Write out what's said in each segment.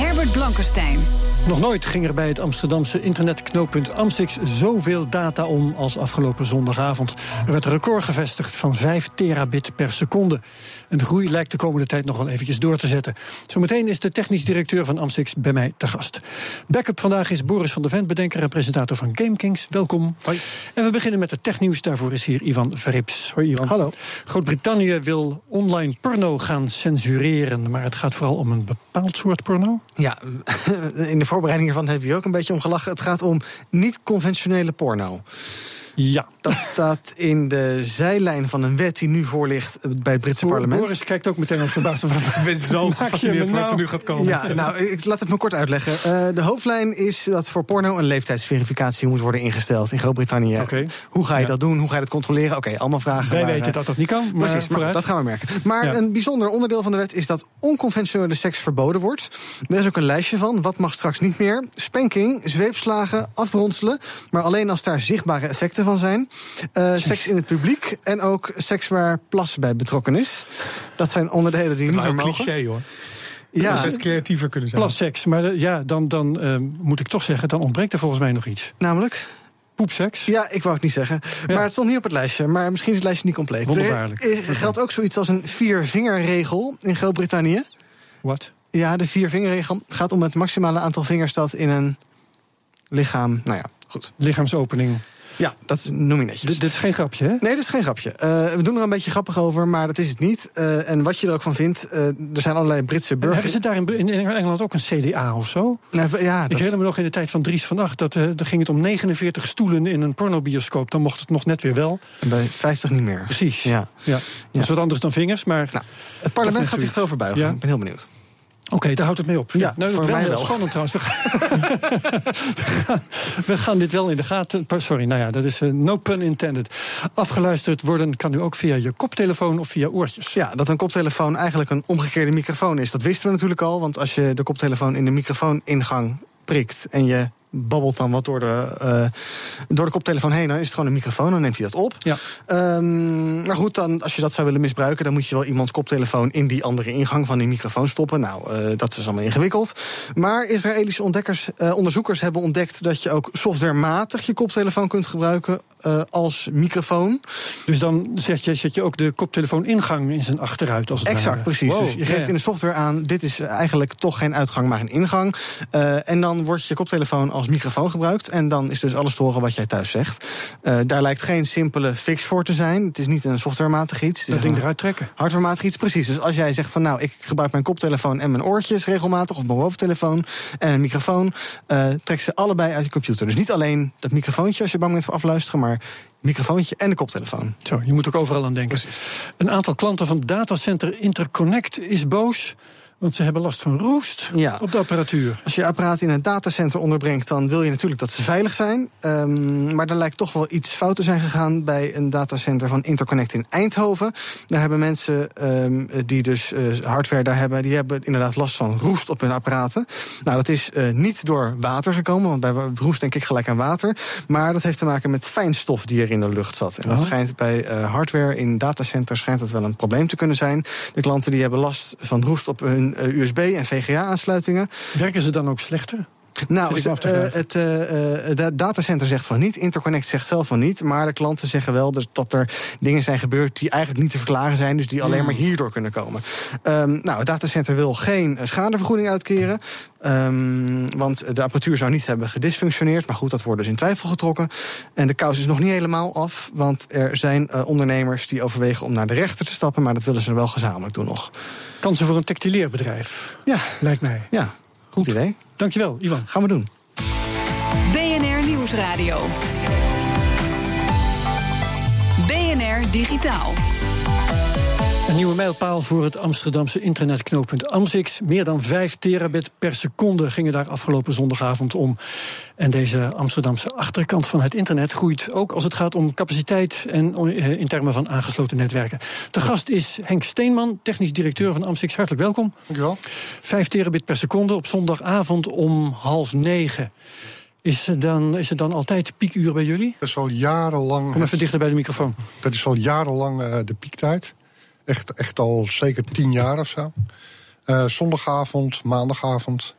Herbert Blankenstein. Nog nooit ging er bij het Amsterdamse internetknooppunt Amsix zoveel data om als afgelopen zondagavond. Er werd een record gevestigd van 5 terabit per seconde. En de groei lijkt de komende tijd nog wel eventjes door te zetten. Zometeen is de technisch directeur van Amsix bij mij te gast. Backup vandaag is Boris van der Vent, bedenker en presentator van GameKings. Welkom. Hoi. En we beginnen met het technieuws. Daarvoor is hier Ivan Verrips. Hoi Ivan. Hallo. Groot-Brittannië wil online porno gaan censureren. Maar het gaat vooral om een bepaald soort porno. Ja, in de voorbereiding hiervan heb je ook een beetje om gelachen. Het gaat om niet-conventionele porno. Ja. Dat staat in de zijlijn van een wet die nu voor ligt bij het Britse Bo- parlement. Boris kijkt ook meteen als verbaasd. Ik ben zo gefascineerd wat er nu gaat komen. Ja, nou, ik laat het me kort uitleggen. Eh, de hoofdlijn is dat voor porno een leeftijdsverificatie moet worden ingesteld in Groot-Brittannië. Hoe ga je Ja. dat doen? Hoe ga je dat controleren? Oké, allemaal vragen. Wij waar, weten dat dat niet kan. Maar Precies, maar dat gaan we merken. Maar Ja. een bijzonder onderdeel van de wet is dat onconventionele seks verboden wordt. Er is ook een lijstje van. Wat mag straks niet meer? Spanking, zweepslagen, afronselen. Maar alleen als daar zichtbare effecten van zijn. Eh, seks in het publiek en ook seks waar plas bij betrokken is. Dat zijn onderdelen die niet een cliché hoor. Ja, Dat best creatiever kunnen zijn. Plasseks. Maar eh, ja, dan, dan eh, moet ik toch zeggen, dan ontbreekt er volgens mij nog iets. namelijk. Poepseks. Ja, ik wou het niet zeggen. Ja. Maar het stond niet op het lijstje. Maar misschien is het lijstje niet compleet. Wonderbaarlijk. Er geldt ook zoiets als een viervingerregel in Groot-Brittannië. Wat? Ja, de viervingerregel gaat om het maximale aantal vingers dat in een lichaam. Nou ja, goed. Lichaamsopening. Ja, dat noem je netjes. Dit, dit is geen grapje, hè? Nee, dat is geen grapje. Eh, we doen er een beetje grappig over, maar dat is het niet. Eh, en wat je er ook van vindt, eh, er zijn allerlei Britse En hebben burgers. ze daar in, in Engeland ook een CDA of zo? Nou, ja, Ik dat, herinner me nog in de tijd van Dries van Acht... dat er ging het om 49 stoelen in een pornobioscoop. Dan mocht het nog net weer wel. bij 50 niet meer. Precies. Ja. ja. Dat is wat anders dan vingers, maar... Nou, het parlement gaat zich erover buigen. Ja. Ik ben heel benieuwd. Oké, daar houdt het mee op. Ja, nou, voor wel mij heel wel. spannend trouwens. We gaan, we, gaan, dit wel in de gaten. Sorry, nou ja, dat is eh, no pun intended. Afgeluisterd worden kan nu ook via je koptelefoon of via oortjes. Ja, dat een koptelefoon eigenlijk een omgekeerde microfoon is. Dat wisten we natuurlijk al, want als je de koptelefoon in de microfooningang prikt en je babbelt dan wat door de, eh, door de koptelefoon heen, dan is het gewoon een microfoon, dan neemt hij dat op. Ja. Ehm, maar goed, dan, als je dat zou willen misbruiken, dan moet je wel iemands koptelefoon in die andere ingang van die microfoon stoppen. Nou, eh, dat is allemaal ingewikkeld. Maar Israëlische ontdekkers, eh, onderzoekers hebben ontdekt dat je ook softwarematig je koptelefoon kunt gebruiken als microfoon. Dus dan zet je, zet je ook de koptelefoon-ingang in zijn achteruit. Als het Exact, ware. precies. Wow, dus je geeft ja. in de software aan, dit is eigenlijk toch geen uitgang, maar een ingang. En dan wordt je koptelefoon als microfoon gebruikt. En dan is dus alles te horen wat jij thuis zegt. Eh, daar lijkt geen simpele fix voor te zijn. Het is niet een softwarematig iets. Dat ding eruit trekken. hardwarematig iets, precies. Dus als jij zegt van nou, ik gebruik mijn koptelefoon en mijn oortjes regelmatig, of mijn hoofdtelefoon en een microfoon, eh, trek ze allebei uit je computer. Dus niet alleen dat microfoontje als je bang bent voor afluisteren, maar microfoontje en de koptelefoon. Zo, je moet ook overal aan denken. Een aantal klanten van datacenter Interconnect is boos. Want ze hebben last van roest Ja. op de apparatuur. Als je apparaten in een datacenter onderbrengt, dan wil je natuurlijk dat ze veilig zijn. Ehm, maar er lijkt toch wel iets fout te zijn gegaan bij een datacenter van Interconnect in Eindhoven. Daar hebben mensen ehm, die dus eh, hardware daar hebben, die hebben inderdaad last van roest op hun apparaten. Nou, dat is eh, niet door water gekomen, want bij roest denk ik gelijk aan water. Maar dat heeft te maken met fijnstof die er in de lucht zat. En dat Oh. schijnt bij eh, hardware in datacenters schijnt dat wel een probleem te kunnen zijn. De klanten die hebben last van roest op hun eh, USB- en VGA-aansluitingen. Werken ze dan ook slechter? Nou, eh, het eh, eh, da- datacenter zegt van niet, Interconnect zegt zelf van niet, maar de klanten zeggen wel dat, dat er dingen zijn gebeurd die eigenlijk niet te verklaren zijn, dus die alleen maar hierdoor kunnen komen. Ehm, nou, het datacenter wil geen schadevergoeding uitkeren, ehm, want de apparatuur zou niet hebben gedysfunctioneerd, maar goed, dat wordt dus in twijfel getrokken. En de kous is nog niet helemaal af, want er zijn ondernemers die overwegen om naar de rechter te stappen, maar dat willen ze wel gezamenlijk doen nog. Kansen voor een textileerbedrijf, Ja, lijkt mij. ja, goed idee. Dankjewel, Ivan. Gaan we doen. BNR Nieuwsradio. BNR Digitaal. Een nieuwe mijlpaal voor het Amsterdamse internetknooppunt Amsix. Meer dan 5 terabit per seconde gingen daar afgelopen zondagavond om. En deze Amsterdamse achterkant van het internet groeit ook als het gaat om capaciteit en eh, in termen van aangesloten netwerken. De gast is Henk Steenman, technisch directeur van Amsix. Hartelijk welkom. Dankjewel. 5 terabit per seconde op zondagavond om half negen. Is het, dan, is het dan altijd piekuur bij jullie? Dat is al jarenlang. Kom even dichter bij de microfoon. Dat is al jarenlang uh, de piektijd. Echt, echt al zeker tien jaar of zo. Uh, zondagavond, maandagavond,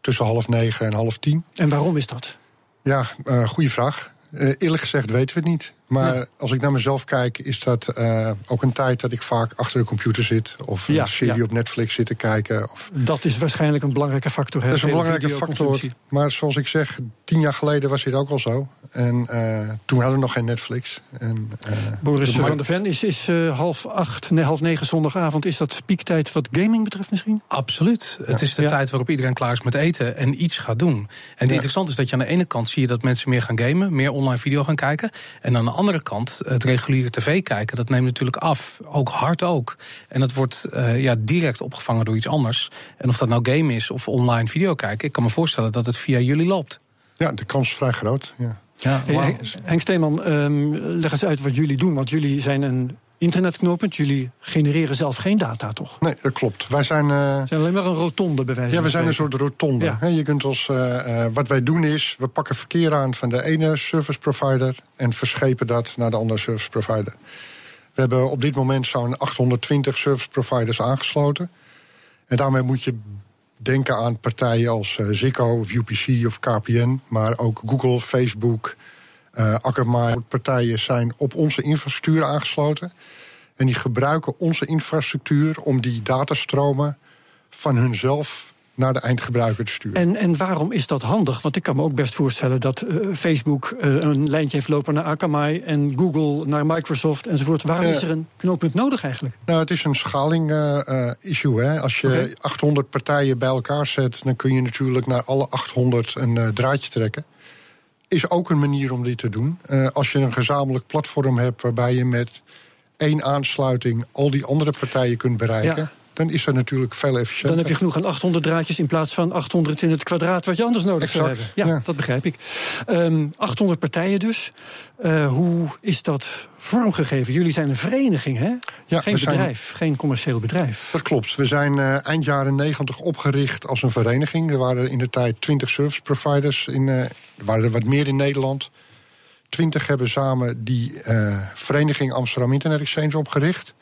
tussen half negen en half tien. En waarom is dat? Ja, uh, goede vraag. eerlijk gezegd weten we het niet. Maar ja. als ik naar mezelf kijk, is dat uh, ook een tijd dat ik vaak achter de computer zit. Of een ja, serie ja. op Netflix zit te kijken. Of... Dat is waarschijnlijk een belangrijke factor. Dat is een belangrijke factor. Maar zoals ik zeg, tien jaar geleden was dit ook al zo. En uh, toen hadden we nog geen Netflix. En, uh, Boris de van der Ven, is, is half acht, nee, half negen zondagavond... is dat piektijd wat gaming betreft misschien? Absoluut. Het is de tijd waarop iedereen klaar is met eten en iets gaat doen. En het interessante is dat je aan de ene kant zie je dat mensen meer gaan gamen... meer online video gaan kijken. En aan de andere kant, het reguliere tv kijken, dat neemt natuurlijk af. Ook hard ook. En dat wordt uh, ja, direct opgevangen door iets anders. En of dat nou game is of online video kijken, ik kan me voorstellen dat het via jullie loopt. Ja, de kans is vrij groot. Ja. Ja, wow. hey, Henk Steeman, um, leg eens uit wat jullie doen. Want jullie zijn een internetknooppunt. Jullie genereren zelf geen data, toch? Nee, dat klopt. Wij zijn, uh, zijn alleen maar een rotonde bij wijze Ja, we zijn een soort rotonde. Ja. je kunt ons, uh, uh, wat wij doen is, we pakken verkeer aan van de ene service provider en verschepen dat naar de andere service provider. We hebben op dit moment zo'n 820 service providers aangesloten. En daarmee moet je denken aan partijen als Ziggo of UPC of KPN, maar ook Google, Facebook, uh, Akamai. Partijen zijn op onze infrastructuur aangesloten. En die gebruiken onze infrastructuur om die datastromen van hunzelf naar de eindgebruiker te sturen. En, en waarom is dat handig? Want ik kan me ook best voorstellen dat uh, Facebook uh, een lijntje heeft lopen naar Akamai en Google naar Microsoft enzovoort. Waarom uh, is er een knooppunt nodig eigenlijk? Nou, het is een schaling-issue. Hè? Als je okay. 800 partijen bij elkaar zet, dan kun je natuurlijk naar alle 800 een draadje trekken is ook een manier om dit te doen. Als je een gezamenlijk platform hebt waarbij je met één aansluiting al die andere partijen kunt bereiken. Ja. Dan is dat natuurlijk veel efficiënter. Dan heb je genoeg aan 800 draadjes in plaats van 800 in het kwadraat wat je anders nodig exact, zou hebben. Ja, ja, dat begrijp ik. Um, 800 partijen dus. Uh, hoe is dat vormgegeven? Jullie zijn een vereniging, hè? Ja, geen bedrijf, zijn, geen commercieel bedrijf. Dat klopt. We zijn uh, eind jaren 90 opgericht als een vereniging. Er waren in de tijd 20 service providers. In, uh, er waren er wat meer in Nederland. 20 hebben samen die vereniging Amsterdam Internet Exchange opgericht.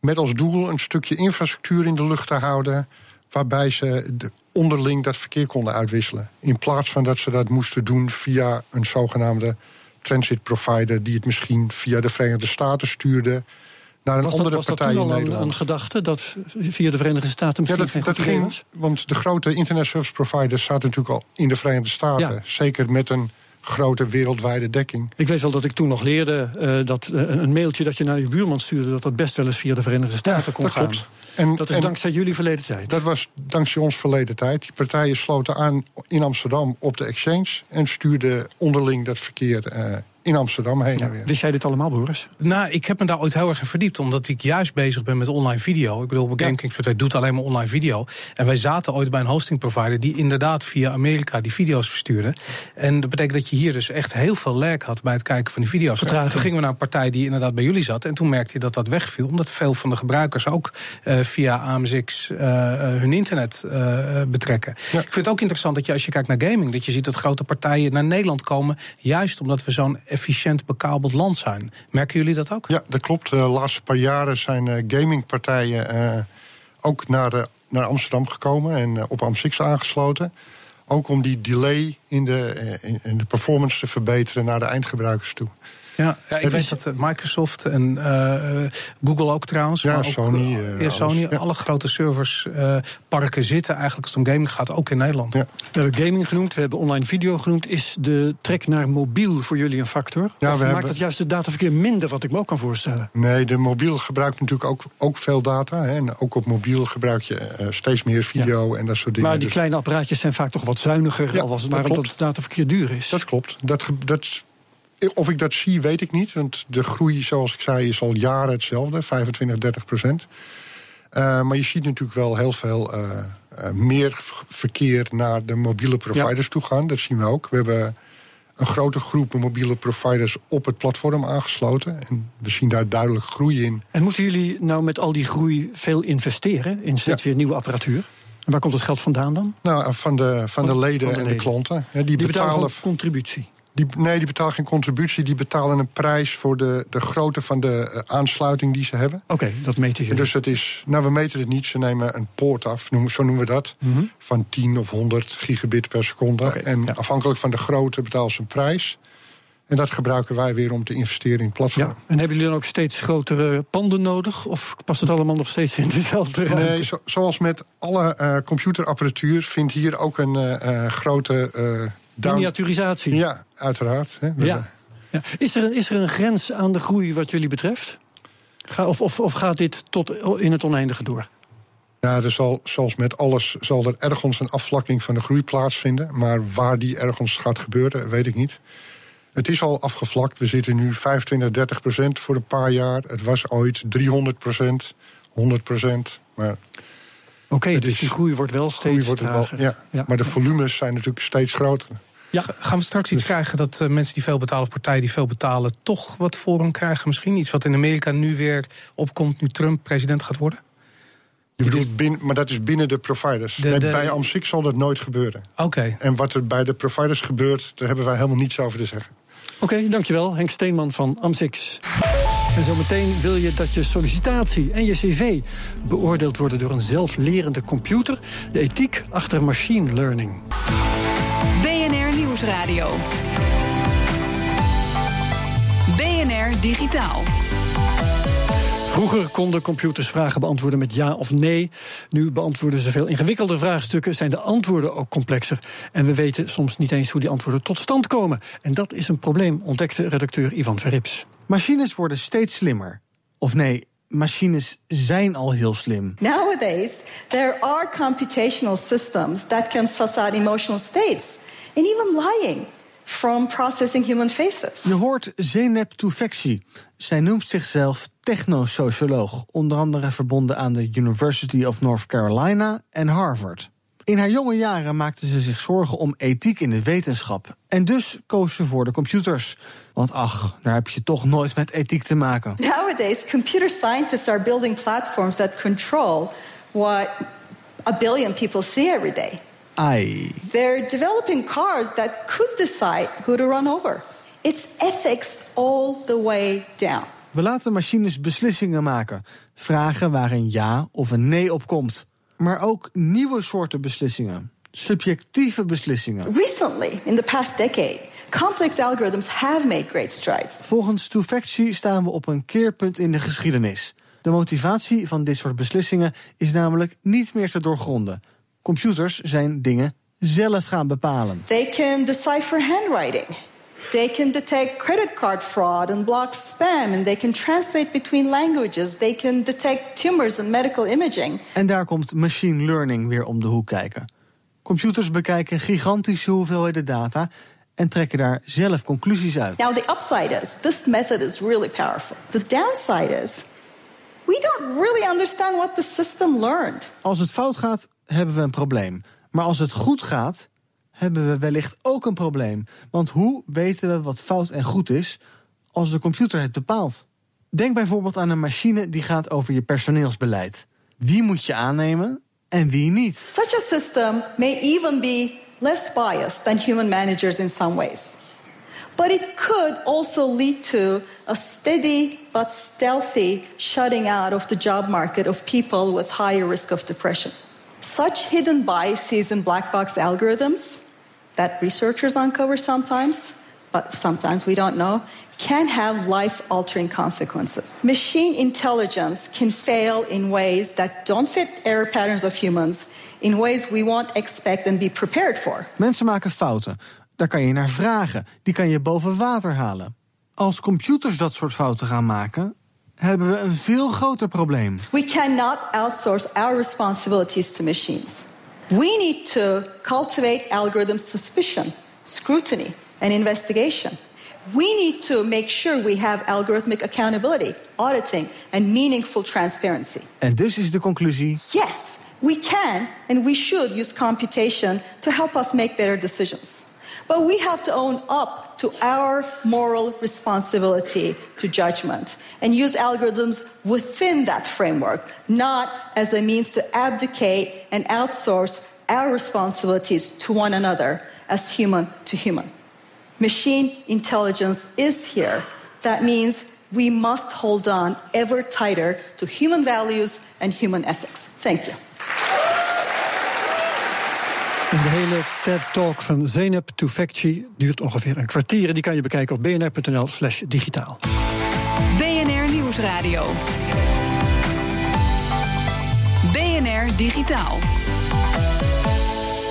Met als doel een stukje infrastructuur in de lucht te houden. Waarbij ze de onderling dat verkeer konden uitwisselen. In plaats van dat ze dat moesten doen via een zogenaamde transit provider. die het misschien via de Verenigde Staten stuurde. Naar een was andere dat, was partij dat in Nederland. Een, een gedachte dat via de Verenigde Staten ja, misschien dat, dat ging, was? Want de grote internet service providers zaten natuurlijk al in de Verenigde Staten. Ja. Zeker met een grote wereldwijde dekking. Ik weet wel dat ik toen nog leerde uh, dat uh, een mailtje dat je naar je buurman stuurde, dat dat best wel eens via de Verenigde Staten ja, kon dat gaan. Klopt. En, dat is en, dankzij jullie verleden tijd. Dat was dankzij ons verleden tijd. Die partijen sloten aan in Amsterdam op de exchange en stuurden onderling dat verkeer uh, in Amsterdam heen en weer. Wist jij dit allemaal, Boris? Nou, ik heb me daar ooit heel erg in verdiept, omdat ik juist bezig ben met online video. Ik bedoel, GameKings ja. doet alleen maar online video. En wij zaten ooit bij een hosting provider die inderdaad via Amerika die video's verstuurde. En dat betekent dat je hier dus echt heel veel lag had bij het kijken van die video's. Vertraging. Toen gingen we naar een partij die inderdaad bij jullie zat. En toen merkte je dat dat wegviel, omdat veel van de gebruikers ook uh, via AMSX uh, hun internet uh, betrekken. Ja. Ik vind het ook interessant dat je als je kijkt naar gaming, dat je ziet dat grote partijen naar Nederland komen, juist omdat we zo'n efficiënt bekabeld land zijn. Merken jullie dat ook? Ja, dat klopt. De laatste paar jaren zijn uh, gamingpartijen uh, ook naar, uh, naar Amsterdam gekomen en op Amsterdam aangesloten. Ook om die delay in de, in de performance te verbeteren naar de eindgebruikers toe. Ja, ja ik weet dat Microsoft en uh, Google ook trouwens. Ja, maar Sony. Ook, uh, ja, Sony, ja. alle grote serversparken uh, zitten eigenlijk als het om gaming gaat, ook in Nederland. Ja. We hebben gaming genoemd, we hebben online video genoemd. Is de trek naar mobiel voor jullie een factor? Ja, of maakt hebben... dat juist het dataverkeer minder, wat ik me ook kan voorstellen? Nee, de mobiel gebruikt natuurlijk ook, ook veel data. Hè, en ook op mobiel gebruik je steeds meer video en dat soort dingen. Maar die dus... kleine apparaatjes zijn vaak toch wat zuiniger, al was het maar omdat het dataverkeer duur is. Dat klopt. Dat, dat of ik dat zie, weet ik niet. Want de groei, zoals ik zei, is al jaren hetzelfde: 25, 30 procent. Uh, maar je ziet natuurlijk wel heel veel uh, uh, meer verkeer naar de mobiele providers ja. toe gaan. Dat zien we ook. We hebben een grote groep mobiele providers op het platform aangesloten. En we zien daar duidelijk groei in. En moeten jullie nou met al die groei veel investeren in steeds ja. weer nieuwe apparatuur? En waar komt het geld vandaan dan? Nou, van de, van de leden van de en de klanten. Ja, die, die betalen, betalen contributie. Die, nee, die betalen geen contributie. Die betalen een prijs voor de, de grootte van de uh, aansluiting die ze hebben. Oké, okay, dat meten jullie. Dus het is, nou, we meten het niet. Ze nemen een poort af, noem, zo noemen we dat. Mm -hmm. Van 10 of 100 gigabit per seconde. Okay, en ja. afhankelijk van de grootte betalen ze een prijs. En dat gebruiken wij weer om te investeren in platform. Ja. En hebben jullie dan ook steeds grotere panden nodig? Of past het allemaal nog steeds in dezelfde ruimte? Nee, zo, zoals met alle uh, computerapparatuur vindt hier ook een uh, grote... Down... Miniaturisatie. Ja, uiteraard. Hè. Ja. ja. Is, er een, is er een grens aan de groei wat jullie betreft? Ga, of, of, of gaat dit tot in het oneindige door? Ja, er zal, zoals met alles zal er ergens een afvlakking van de groei plaatsvinden. Maar waar die ergens gaat gebeuren, weet ik niet. Het is al afgevlakt. We zitten nu 25, 30 procent voor een paar jaar. Het was ooit 300 procent, 100 procent. Maar Oké, okay, dus die groei wordt wel steeds wordt wel, ja. ja. Maar de volumes zijn natuurlijk steeds groter. Ja, gaan we straks iets dus. krijgen dat uh, mensen die veel betalen, of partijen die veel betalen, toch wat voorrang krijgen? Misschien iets wat in Amerika nu weer opkomt, nu Trump president gaat worden? Je bedoelt, binnen, maar dat is binnen de providers. De, de, nee, bij AMSIC zal dat nooit gebeuren. Oké. Okay. En wat er bij de providers gebeurt, daar hebben wij helemaal niets over te zeggen. Oké, okay, dankjewel. Henk Steenman van AMSIX. En zometeen wil je dat je sollicitatie en je cv beoordeeld worden door een zelflerende computer. De ethiek achter machine learning. Nieuwsradio. BNR Digitaal. Vroeger konden computers vragen beantwoorden met ja of nee. Nu beantwoorden ze veel ingewikkelde vraagstukken, zijn de antwoorden ook complexer. En we weten soms niet eens hoe die antwoorden tot stand komen. En dat is een probleem, ontdekte redacteur Ivan Verrips. Machines worden steeds slimmer. Of nee, machines zijn al heel slim. Nowadays, there are computational systems that can suss out emotional states and even lying from processing human faces. Je hoort Zeynep Tufekci. Zij noemt zichzelf technosocioloog, onder andere verbonden aan de University of North Carolina en Harvard. In haar jonge jaren maakte ze zich zorgen om ethiek in de wetenschap. En dus koos ze voor de computers. Want ach, daar heb je toch nooit met ethiek te maken. Nowadays, computer scientists are building platforms that control what a billion people see every day. Ai. They're developing cars that could decide who to run over. It's ethics all the way down. We laten machines beslissingen maken. Vragen waar een ja of een nee op komt maar ook nieuwe soorten beslissingen. Subjectieve beslissingen. Recently, in the past decade, complex algorithms have made great strides. Volgens Tufekci staan we op een keerpunt in de geschiedenis. De motivatie van dit soort beslissingen is namelijk niet meer te doorgronden. Computers zijn dingen zelf gaan bepalen. They can decipher handwriting. They can detect credit card fraud and block spam. And they can translate between languages. They can detect tumors and medical imaging. En daar komt machine learning weer om de hoek kijken. Computers bekijken gigantische hoeveelheden data en trekken daar zelf conclusies uit. Now the upside is this method is really powerful. The downside is we don't really understand what the system learned. Als het fout gaat, hebben we een probleem. Maar als het goed gaat, hebben we wellicht ook een probleem. Want hoe weten we wat fout en goed is als de computer het bepaalt? Denk bijvoorbeeld aan een machine die gaat over je personeelsbeleid. Wie moet je aannemen en wie niet? Such a system may even be less biased than human managers in some ways. But it could also lead to a steady but stealthy shutting out of the job market of people with higher risk of depression. Such hidden biases in black box algorithms that researchers uncover sometimes, but sometimes we don't know, can have life altering consequences. Machine intelligence can fail in ways that don't fit error patterns of humans, in ways we won't expect and be prepared for. Mensen maken fouten. Daar kan je naar vragen. Die kan je boven water halen. Als computers dat soort fouten gaan maken, hebben we een veel groter probleem. We cannot outsource our responsibilities to machines. We need to cultivate algorithm suspicion, scrutiny, and investigation. we need to make sure we have algorithmic accountability, auditing, and meaningful transparency. En dus is de conclusie. Yes, we can and we should use computation to help us make better decisions. But we have to own up to our moral responsibility to judgment and use algorithms within that framework, not as a means to abdicate and outsource our responsibilities to one another as human to human. Machine intelligence is here. That means we must hold on ever tighter to human values and human ethics. Thank you. De hele TED-talk van Zeynep Tufekci duurt ongeveer een kwartier. En die kan je bekijken op bnr.nl slash digitaal. BNR Nieuwsradio. BNR Digitaal.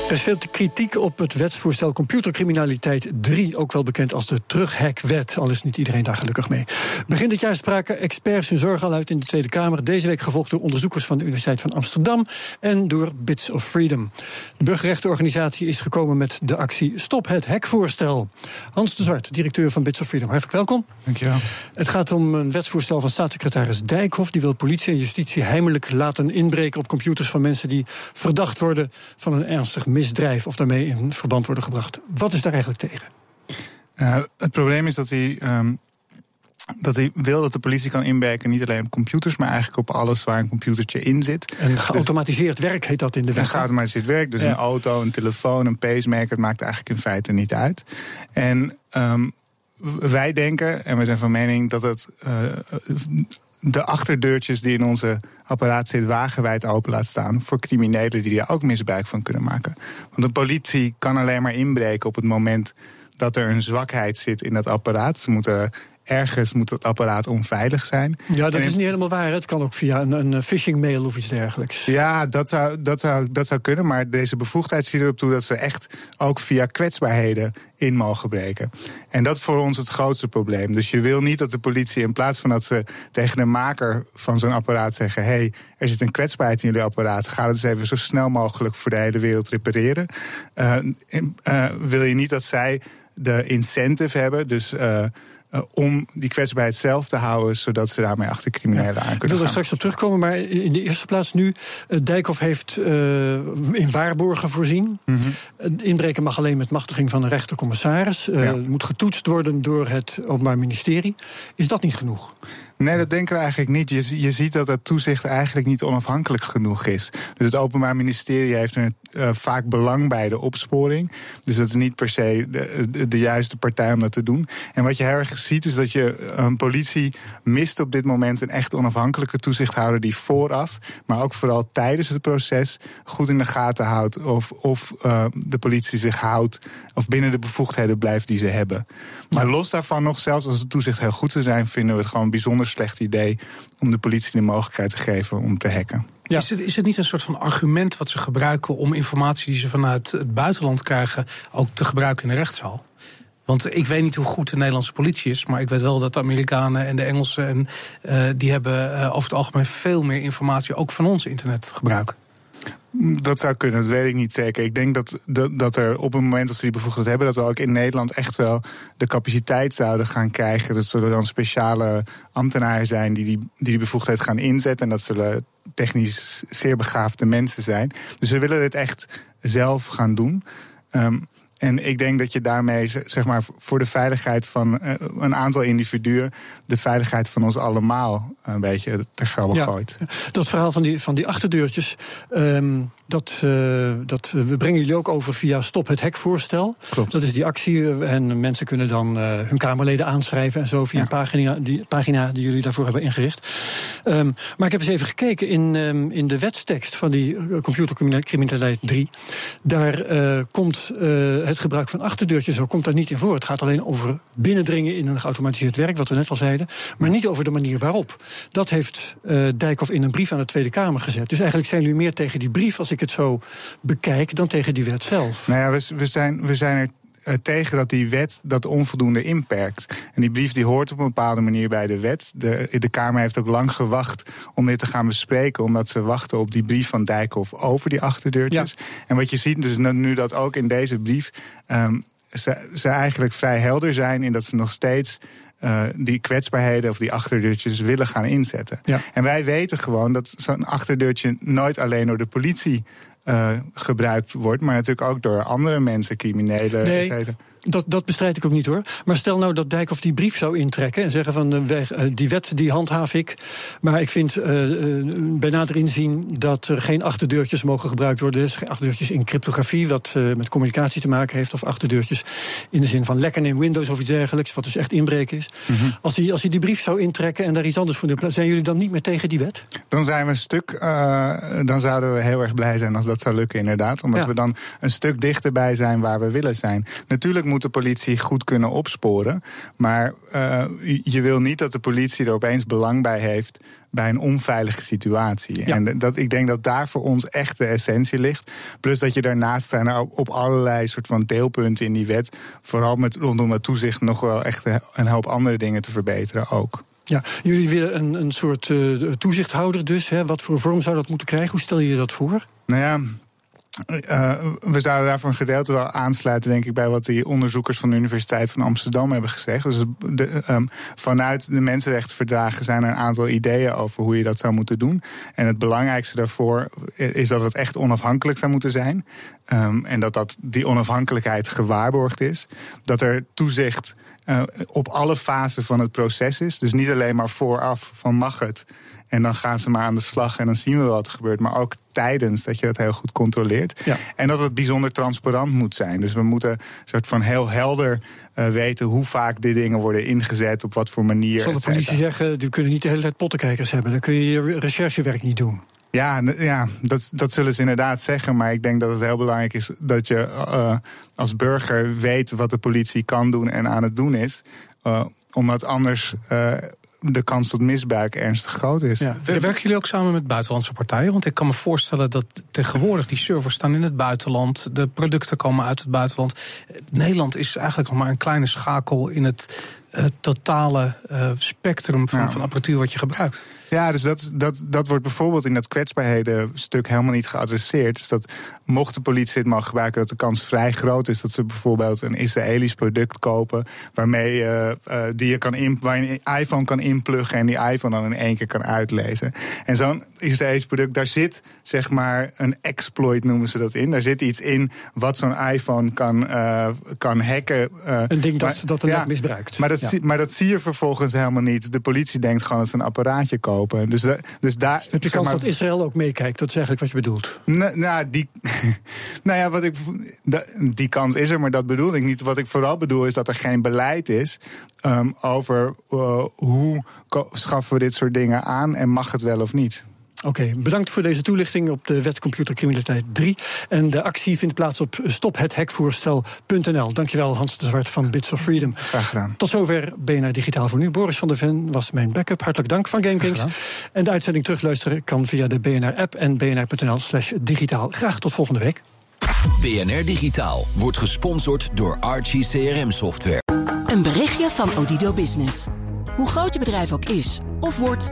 Er is veel kritiek op het wetsvoorstel computercriminaliteit 3, ook wel bekend als de terughackwet. Al is niet iedereen daar gelukkig mee. Begin dit jaar spraken experts hun zorg al uit in de Tweede Kamer. Deze week gevolgd door onderzoekers van de Universiteit van Amsterdam en door Bits of Freedom. De burgerrechtenorganisatie is gekomen met de actie Stop het hackvoorstel. Hans de Zwart, directeur van Bits of Freedom, hartelijk welkom. Dankjewel. Het gaat om een wetsvoorstel van staatssecretaris Dijkhoff. Die wil politie en justitie heimelijk laten inbreken op computers van mensen die verdacht worden van een ernstig misdrijf misdrijf of daarmee in verband worden gebracht. Wat is daar eigenlijk tegen? Uh, het probleem is dat hij. Um, dat hij wil dat de politie kan inwerken, niet alleen op computers, maar eigenlijk op alles waar een computertje in zit. En geautomatiseerd werk heet dat in de wet. Geautomatiseerd werk, dus een auto, een telefoon, een pacemaker, het maakt eigenlijk in feite niet uit. En um, wij denken, en we zijn van mening, dat het uh, de achterdeurtjes die in onze apparaat zitten wagenwijd open laat staan voor criminelen die daar ook misbruik van kunnen maken. Want de politie kan alleen maar inbreken op het moment dat er een zwakheid zit in dat apparaat. Ze moeten ergens moet het apparaat onveilig zijn. Ja, dat is niet helemaal waar. Het kan ook via een, een phishing mail of iets dergelijks. Ja, dat zou, dat, zou, dat zou kunnen. Maar deze bevoegdheid ziet erop toe dat ze echt ook via kwetsbaarheden in mogen breken. En dat is voor ons het grootste probleem. Dus je wil niet dat de politie in plaats van dat ze tegen de maker van zo'n apparaat zeggen: hé, hey, er zit een kwetsbaarheid in jullie apparaat, ga het eens even zo snel mogelijk voor de hele wereld repareren. Uh, uh, wil je niet dat zij de incentive hebben, dus. Uh, uh, om die kwetsbaarheid zelf te houden, zodat ze daarmee achter criminelen aan kunnen gaan. Ik wil er straks op terugkomen, maar in de eerste plaats nu. Uh, Dijkhoff heeft uh, in waarborgen voorzien. Mm -hmm. inbreken mag alleen met machtiging van een rechtercommissaris. Ja. moet getoetst worden door het Openbaar Ministerie. Is dat niet genoeg? Nee, dat denken we eigenlijk niet. Je, je ziet dat het toezicht eigenlijk niet onafhankelijk genoeg is. Dus het Openbaar Ministerie heeft er uh, vaak belang bij de opsporing. Dus dat is niet per se de, de, juiste partij om dat te doen. En wat je heel erg ziet is dat je een politie mist op dit moment een echt onafhankelijke toezichthouder die vooraf, maar ook vooral tijdens het proces goed in de gaten houdt of, of uh, de politie zich houdt of binnen de bevoegdheden blijft die ze hebben. Maar los daarvan nog, zelfs als het toezicht heel goed zou zijn, vinden we het gewoon een bijzonder slecht idee om de politie de mogelijkheid te geven om te hacken. Is, het, is het niet een soort van argument wat ze gebruiken om informatie die ze vanuit het buitenland krijgen ook te gebruiken in de rechtszaal? Want ik weet niet hoe goed de Nederlandse politie is, maar ik weet wel dat de Amerikanen en de Engelsen en, uh, die hebben uh, over het algemeen veel meer informatie ook van ons internet gebruiken. Dat zou kunnen, dat weet ik niet zeker. Ik denk dat, dat, er op het moment dat ze die bevoegdheid hebben, dat we ook in Nederland echt wel de capaciteit zouden gaan krijgen. Dat zullen dan speciale ambtenaren zijn die die, die, bevoegdheid gaan inzetten. En dat zullen technisch zeer begaafde mensen zijn. Dus we willen dit echt zelf gaan doen. Um, en ik denk dat je daarmee, zeg maar, voor de veiligheid van uh, een aantal individuen, de veiligheid van ons allemaal een beetje ter gelde ja, gooit. Dat verhaal van die, van die achterdeurtjes, um, dat, uh, dat we brengen jullie ook over via Stop het Hekvoorstel. Klopt. Dat is die actie en mensen kunnen dan uh, hun Kamerleden aanschrijven en zo via ja. een pagina die, pagina die jullie daarvoor hebben ingericht. Um, maar ik heb eens even gekeken in, um, in de wetstekst van die computercriminaliteit 3. Daar komt het gebruik van achterdeurtjes zo komt daar niet in voor. Het gaat alleen over binnendringen in een geautomatiseerd werk, wat we net al zeiden. Maar niet over de manier waarop. Dat heeft Dijkhoff in een brief aan de Tweede Kamer gezet. Dus eigenlijk zijn jullie meer tegen die brief, als ik het zo bekijk, dan tegen die wet zelf. Nou ja, we, we zijn, we zijn er tegen dat die wet dat onvoldoende inperkt. En die brief die hoort op een bepaalde manier bij de wet. De, de Kamer heeft ook lang gewacht om dit te gaan bespreken, omdat ze wachten op die brief van Dijkhoff over die achterdeurtjes. Ja. En wat je ziet dus nu dat ook in deze brief. Um, ze, ze eigenlijk vrij helder zijn in dat ze nog steeds uh, die kwetsbaarheden of die achterdeurtjes willen gaan inzetten. Ja. En wij weten gewoon dat zo'n achterdeurtje nooit alleen door de politie uh, gebruikt wordt, maar natuurlijk ook door andere mensen, criminelen, nee. Dat, dat bestrijd ik ook niet hoor. Maar stel nou dat Dijkhoff die brief zou intrekken en zeggen van uh, die wet die handhaaf ik. Maar ik vind uh, bij nader inzien dat er geen achterdeurtjes mogen gebruikt worden. Dus geen achterdeurtjes in cryptografie, wat met communicatie te maken heeft. Of achterdeurtjes in de zin van lekken in Windows of iets dergelijks, wat dus echt inbreken is. Mhm. als, hij, als hij die brief zou intrekken en daar iets anders voor doen, zijn jullie dan niet meer tegen die wet? Dan zijn we een stuk, dan zouden we heel erg blij zijn als dat zou lukken, inderdaad. Omdat we dan een stuk dichterbij zijn waar we willen zijn. Natuurlijk moet de politie goed kunnen opsporen. Maar uh, je wil niet dat de politie er opeens belang bij heeft bij een onveilige situatie. En dat, ik denk dat daar voor ons echt de essentie ligt. Plus dat je daarnaast zijn er op allerlei soort van deelpunten in die wet, vooral met, rondom het toezicht, nog wel echt een hoop andere dingen te verbeteren ook. Ja, jullie willen een, een soort uh, toezichthouder dus. Hè? Wat voor vorm zou dat moeten krijgen? Hoe stel je je dat voor? Nou ja, uh, we zouden daar voor een gedeelte wel aansluiten, denk ik, bij wat die onderzoekers van de Universiteit van Amsterdam hebben gezegd. Dus de, um, vanuit de mensenrechtenverdragen zijn er een aantal ideeën over hoe je dat zou moeten doen. En het belangrijkste daarvoor is dat het echt onafhankelijk zou moeten zijn. Um, en dat, dat die onafhankelijkheid gewaarborgd is. Dat er toezicht uh, op alle fasen van het proces is. Dus niet alleen maar vooraf van mag het. En dan gaan ze maar aan de slag en dan zien we wat er gebeurt. Maar ook tijdens dat je dat heel goed controleert. Ja. En dat het bijzonder transparant moet zijn. Dus we moeten soort van heel helder uh, weten hoe vaak die dingen worden ingezet, op wat voor manier. Zal de politie zeggen, we kunnen niet de hele tijd pottenkijkers hebben. Dan kun je je recherchewerk niet doen. Ja, ja dat, dat zullen ze inderdaad zeggen. Maar ik denk dat het heel belangrijk is dat je uh, als burger weet wat de politie kan doen en aan het doen is. Uh, omdat anders uh, de kans tot misbruik ernstig groot is. Ja. Werken jullie ook samen met buitenlandse partijen? Want ik kan me voorstellen dat tegenwoordig die servers staan in het buitenland. De producten komen uit het buitenland. Nederland is eigenlijk nog maar een kleine schakel in het uh, totale uh, spectrum van, van apparatuur wat je gebruikt. Ja, dus dat, dat, dat wordt bijvoorbeeld in dat kwetsbaarheden stuk helemaal niet geadresseerd. Dus dat mocht de politie dit mag gebruiken, dat de kans vrij groot is dat ze bijvoorbeeld een Israëlisch product kopen. waarmee uh, uh, die je kan in, waar je een iPhone kan inpluggen en die iPhone dan in één keer kan uitlezen. En zo'n Israëlisch product, daar zit zeg maar een exploit noemen ze dat in. Daar zit iets in wat zo'n iPhone kan, uh, kan hacken. een ding dat, dat er ja, misbruikt. Maar dat, maar dat zie je vervolgens helemaal niet. De politie denkt gewoon dat ze een apparaatje kopen. Dus, dus daar. Heb je kans dat Israël ook meekijkt? Dat is eigenlijk wat je bedoelt. Nou, die, nou ja, wat ik, die kans is er, maar dat bedoel ik niet. Wat ik vooral bedoel is dat er geen beleid is um, over uh, hoe schaffen we dit soort dingen aan en mag het wel of niet. Oké, bedankt voor deze toelichting op de wet computercriminaliteit 3. En de actie vindt plaats op stophethekvoorstel.nl. Dankjewel Hans de Zwart van Bits of Freedom. Graag gedaan. Tot zover BNR Digitaal voor nu. Boris van der Ven was mijn backup. Hartelijk dank van GameKings. En de uitzending terugluisteren kan via de BNR-app en bnr.nl slash digitaal. Graag tot volgende week. BNR Digitaal wordt gesponsord door Archie CRM Software. Een berichtje van Odido Business. Hoe groot je bedrijf ook is of wordt...